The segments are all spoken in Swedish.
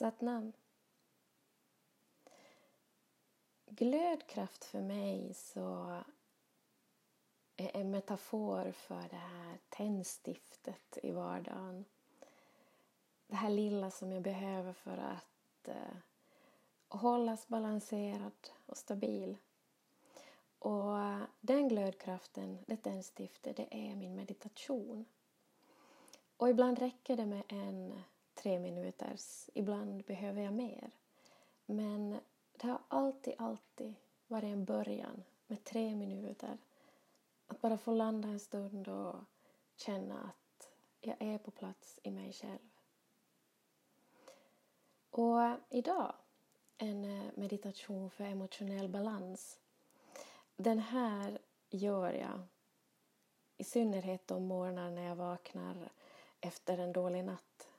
Satnam. Glödkraft för mig så är en metafor för det här tändstiftet i vardagen. Det här lilla som jag behöver för att eh, hållas balanserad och stabil. Och den glödkraften, det tändstiftet, det är min meditation. Och ibland räcker det med en tre minuters, ibland behöver jag mer. Men det har alltid, alltid varit en början med tre minuter. Att bara få landa en stund och känna att jag är på plats i mig själv. Och idag en eh, meditation för emotionell balans. Den här gör jag i synnerhet de morgnar när jag vaknar efter en dålig natt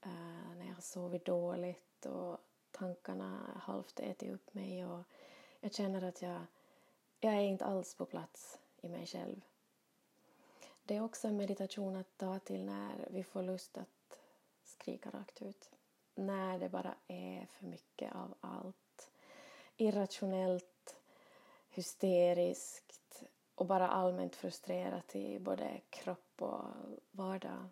eh, när jag har sovit dåligt och tankarna halvt ätit upp mig och jag känner att jag, jag är inte alls på plats i mig själv. Det är också en meditation att ta till när vi får lust att skrika rakt ut. När det bara är för mycket av allt. Irrationellt, hysteriskt och bara allmänt frustrerat i både kropp och vardag.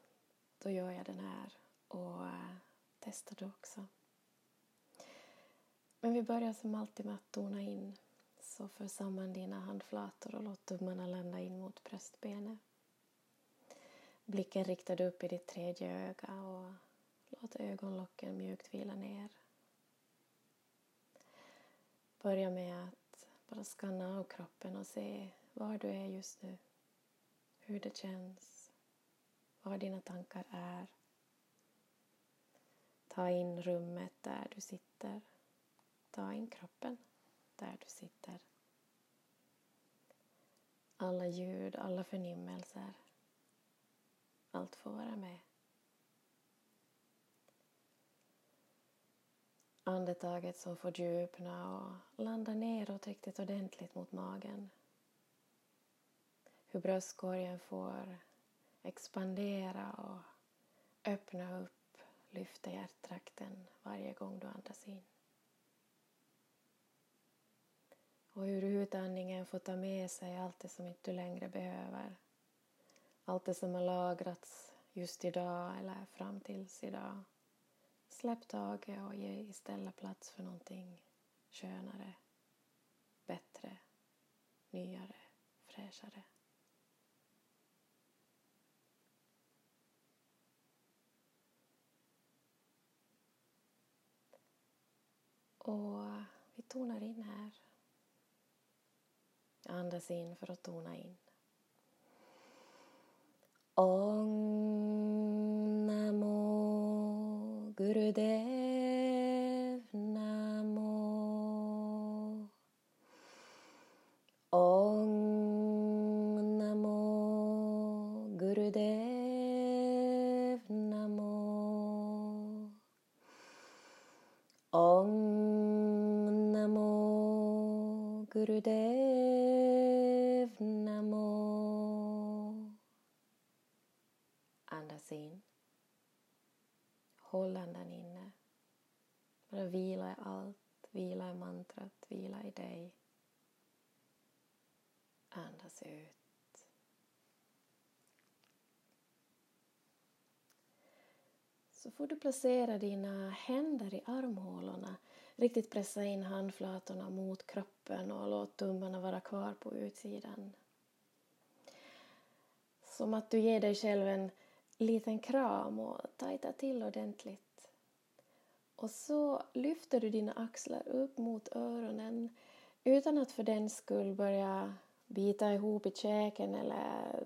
Då gör jag den här och eh, testa du också. Men vi börjar som alltid med att tona in. Så för samman dina handflator och låt tummarna landa in mot bröstbenet. Blicken riktad upp i ditt tredje öga och låt ögonlocken mjukt vila ner. Börja med att bara skanna av kroppen och se var du är just nu. Hur det känns. Var dina tankar är. Ta in rummet där du sitter. Ta in kroppen där du sitter. Alla ljud, alla förnimmelser. Allt får vara med. Andetaget som får djupna och landa neråt riktigt ordentligt mot magen. Hur bröstkorgen får expandera och öppna upp, lyfta hjärttrakten varje gång du andas in. Och hur utandningen får ta med sig allt det som inte du längre behöver. Allt det som har lagrats just idag eller fram tills idag. Släpp taget och ge istället plats för någonting skönare, bättre, nyare, fräschare. Och vi tonar in här. Andas in för att tona in. Om Namo Gurudev Namo Om Namo Gurudev Namo Om Namo Gurudev Namo Andas in. Håll andan inne. Bara vila i allt. Vila i mantrat. Vila i dig. Andas ut. Så får du placera dina händer i armhålorna. Riktigt pressa in handflatorna mot kroppen och låt tummarna vara kvar på utsidan. Som att du ger dig själv en liten kram och tajta till ordentligt. Och så lyfter du dina axlar upp mot öronen utan att för den skull börja bita ihop i käken eller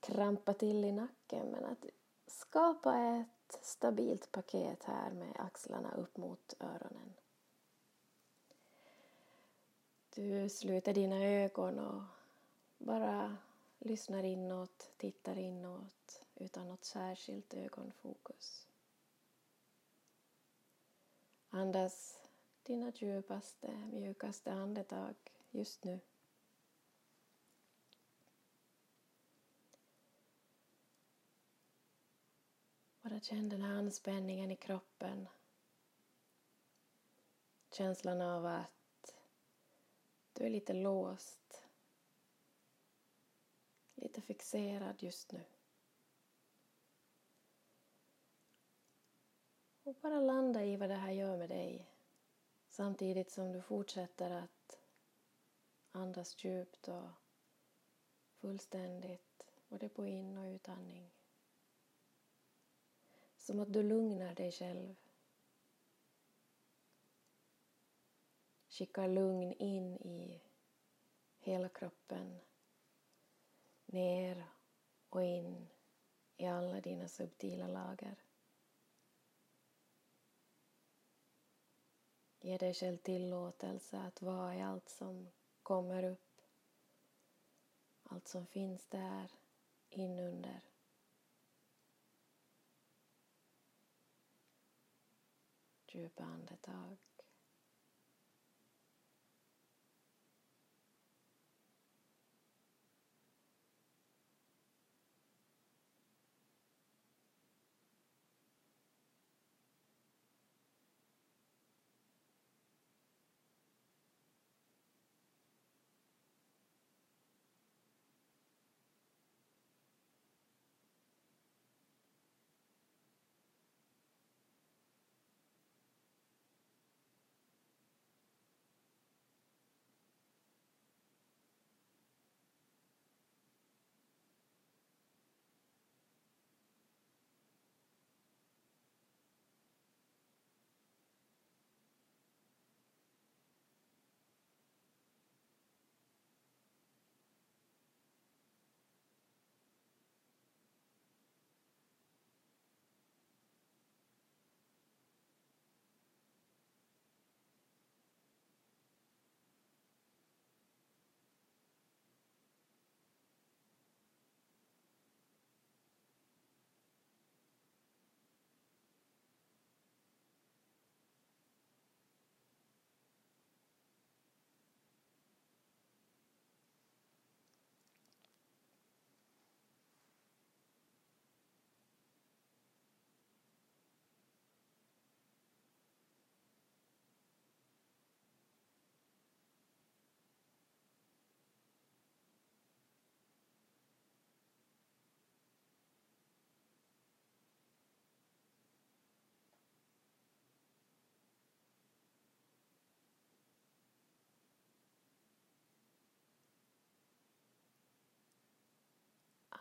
krampa till i nacken men att skapa ett stabilt paket här med axlarna upp mot öronen. Du sluter dina ögon och bara lyssnar inåt, tittar inåt utan något särskilt ögonfokus. Andas dina djupaste, mjukaste andetag just nu. Bara känn den här anspänningen i kroppen känslan av att du är lite låst, lite fixerad just nu. Och bara landa i vad det här gör med dig samtidigt som du fortsätter att andas djupt och fullständigt både på in och utandning. Som att du lugnar dig själv. Skickar lugn in i hela kroppen. Ner och in i alla dina subtila lager. Ge dig själv tillåtelse att vara i allt som kommer upp. Allt som finns där inunder. Djupa andetag.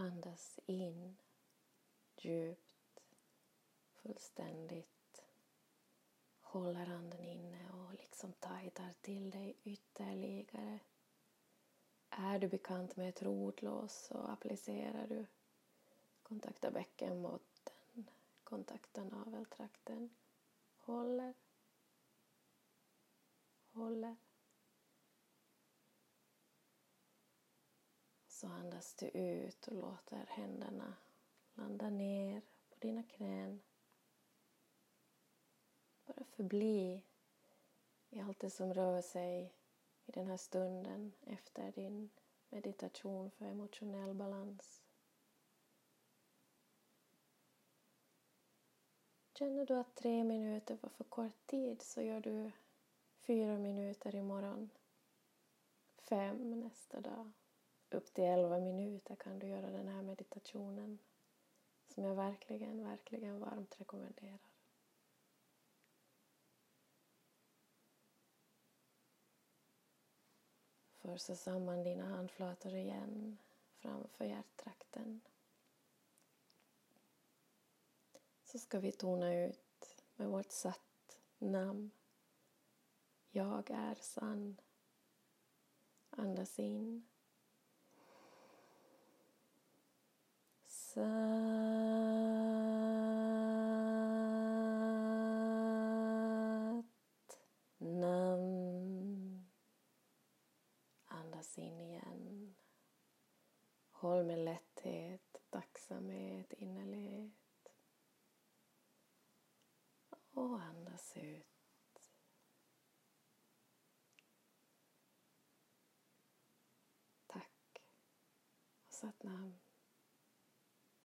Andas in djupt, fullständigt. Håller anden inne och liksom tajtar till dig ytterligare. Är du bekant med ett rotlås så applicerar du. Kontakta bäckenbotten, kontakta naveltrakten. Håller. Håller. Så andas du ut och låter händerna landa ner på dina knän. Bara förbli i allt det som rör sig i den här stunden efter din meditation för emotionell balans. Känner du att tre minuter var för kort tid så gör du fyra minuter imorgon, fem nästa dag upp till 11 minuter kan du göra den här meditationen som jag verkligen, verkligen varmt rekommenderar. Försa samman dina handflator igen framför hjärttrakten. Så ska vi tona ut med vårt satt namn. Jag är sann. Andas in. Satt namn. Andas in igen. Håll med lätthet, tacksamhet, innerlighet. Och andas ut. Tack. Och satt namn.